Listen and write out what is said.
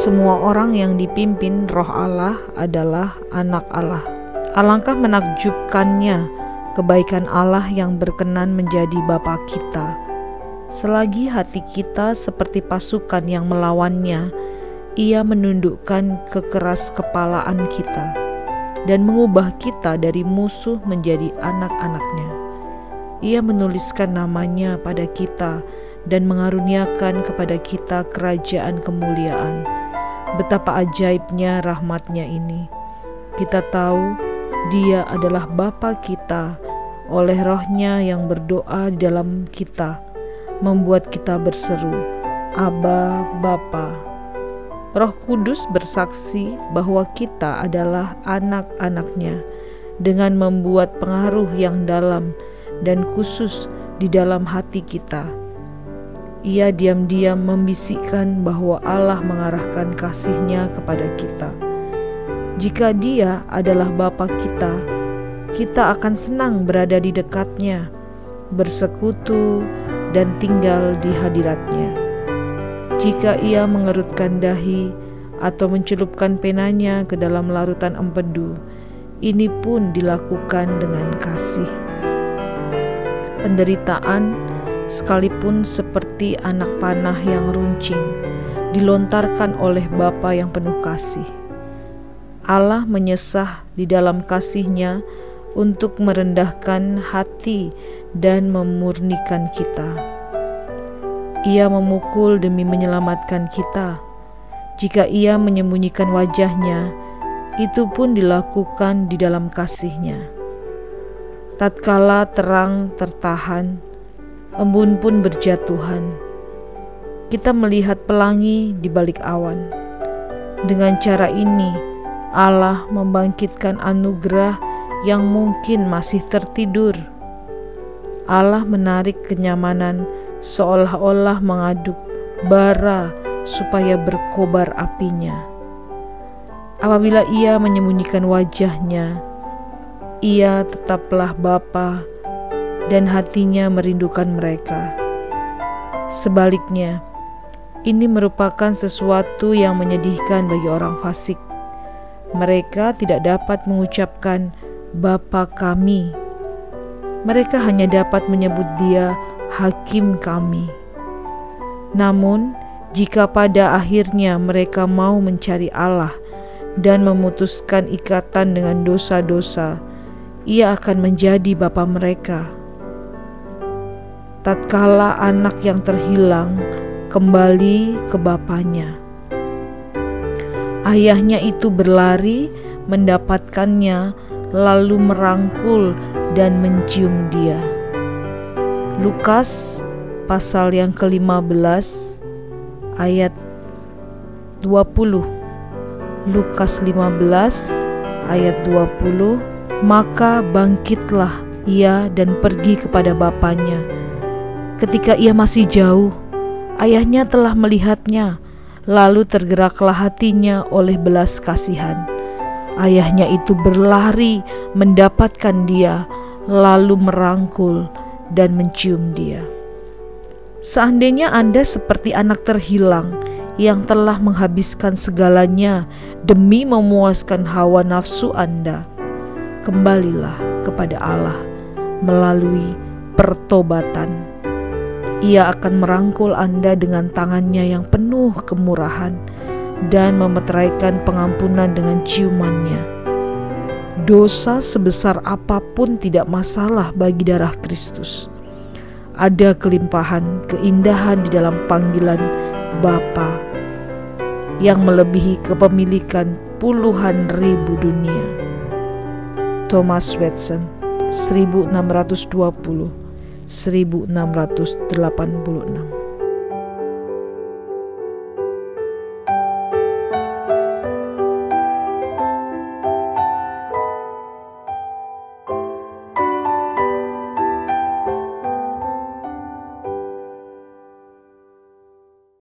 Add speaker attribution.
Speaker 1: semua orang yang dipimpin Roh Allah adalah anak Allah. Alangkah menakjubkannya kebaikan Allah yang berkenan menjadi Bapa kita. Selagi hati kita seperti pasukan yang melawannya, ia menundukkan kekeras kepalaan kita dan mengubah kita dari musuh menjadi anak-anaknya. Ia menuliskan namanya pada kita dan mengaruniakan kepada kita kerajaan kemuliaan. Betapa ajaibnya rahmatnya ini. Kita tahu dia adalah Bapa kita oleh rohnya yang berdoa dalam kita, membuat kita berseru, Aba Bapa. Roh Kudus bersaksi bahwa kita adalah anak-anaknya dengan membuat pengaruh yang dalam dan khusus di dalam hati kita ia diam-diam membisikkan bahwa Allah mengarahkan kasihnya kepada kita. Jika dia adalah Bapa kita, kita akan senang berada di dekatnya, bersekutu, dan tinggal di hadiratnya. Jika ia mengerutkan dahi atau mencelupkan penanya ke dalam larutan empedu, ini pun dilakukan dengan kasih. Penderitaan sekalipun seperti anak panah yang runcing, dilontarkan oleh Bapa yang penuh kasih. Allah menyesah di dalam kasihnya untuk merendahkan hati dan memurnikan kita. Ia memukul demi menyelamatkan kita. Jika ia menyembunyikan wajahnya, itu pun dilakukan di dalam kasihnya. Tatkala terang tertahan, embun pun berjatuhan. Kita melihat pelangi di balik awan. Dengan cara ini, Allah membangkitkan anugerah yang mungkin masih tertidur. Allah menarik kenyamanan seolah-olah mengaduk bara supaya berkobar apinya. Apabila ia menyembunyikan wajahnya, ia tetaplah Bapa dan hatinya merindukan mereka. Sebaliknya, ini merupakan sesuatu yang menyedihkan bagi orang fasik. Mereka tidak dapat mengucapkan Bapa kami. Mereka hanya dapat menyebut dia Hakim kami. Namun, jika pada akhirnya mereka mau mencari Allah dan memutuskan ikatan dengan dosa-dosa, ia akan menjadi Bapa mereka tatkala anak yang terhilang kembali ke bapaknya. Ayahnya itu berlari mendapatkannya, lalu merangkul dan mencium dia. Lukas pasal yang ke-15 ayat 20. Lukas 15 ayat 20 Maka bangkitlah ia dan pergi kepada bapaknya Ketika ia masih jauh, ayahnya telah melihatnya, lalu tergeraklah hatinya oleh belas kasihan. Ayahnya itu berlari mendapatkan dia, lalu merangkul dan mencium dia. Seandainya Anda seperti anak terhilang yang telah menghabiskan segalanya demi memuaskan hawa nafsu Anda, kembalilah kepada Allah melalui pertobatan ia akan merangkul Anda dengan tangannya yang penuh kemurahan dan memeteraikan pengampunan dengan ciumannya. Dosa sebesar apa pun tidak masalah bagi darah Kristus. Ada kelimpahan keindahan di dalam panggilan Bapa yang melebihi kepemilikan puluhan ribu dunia. Thomas Watson 1620 1686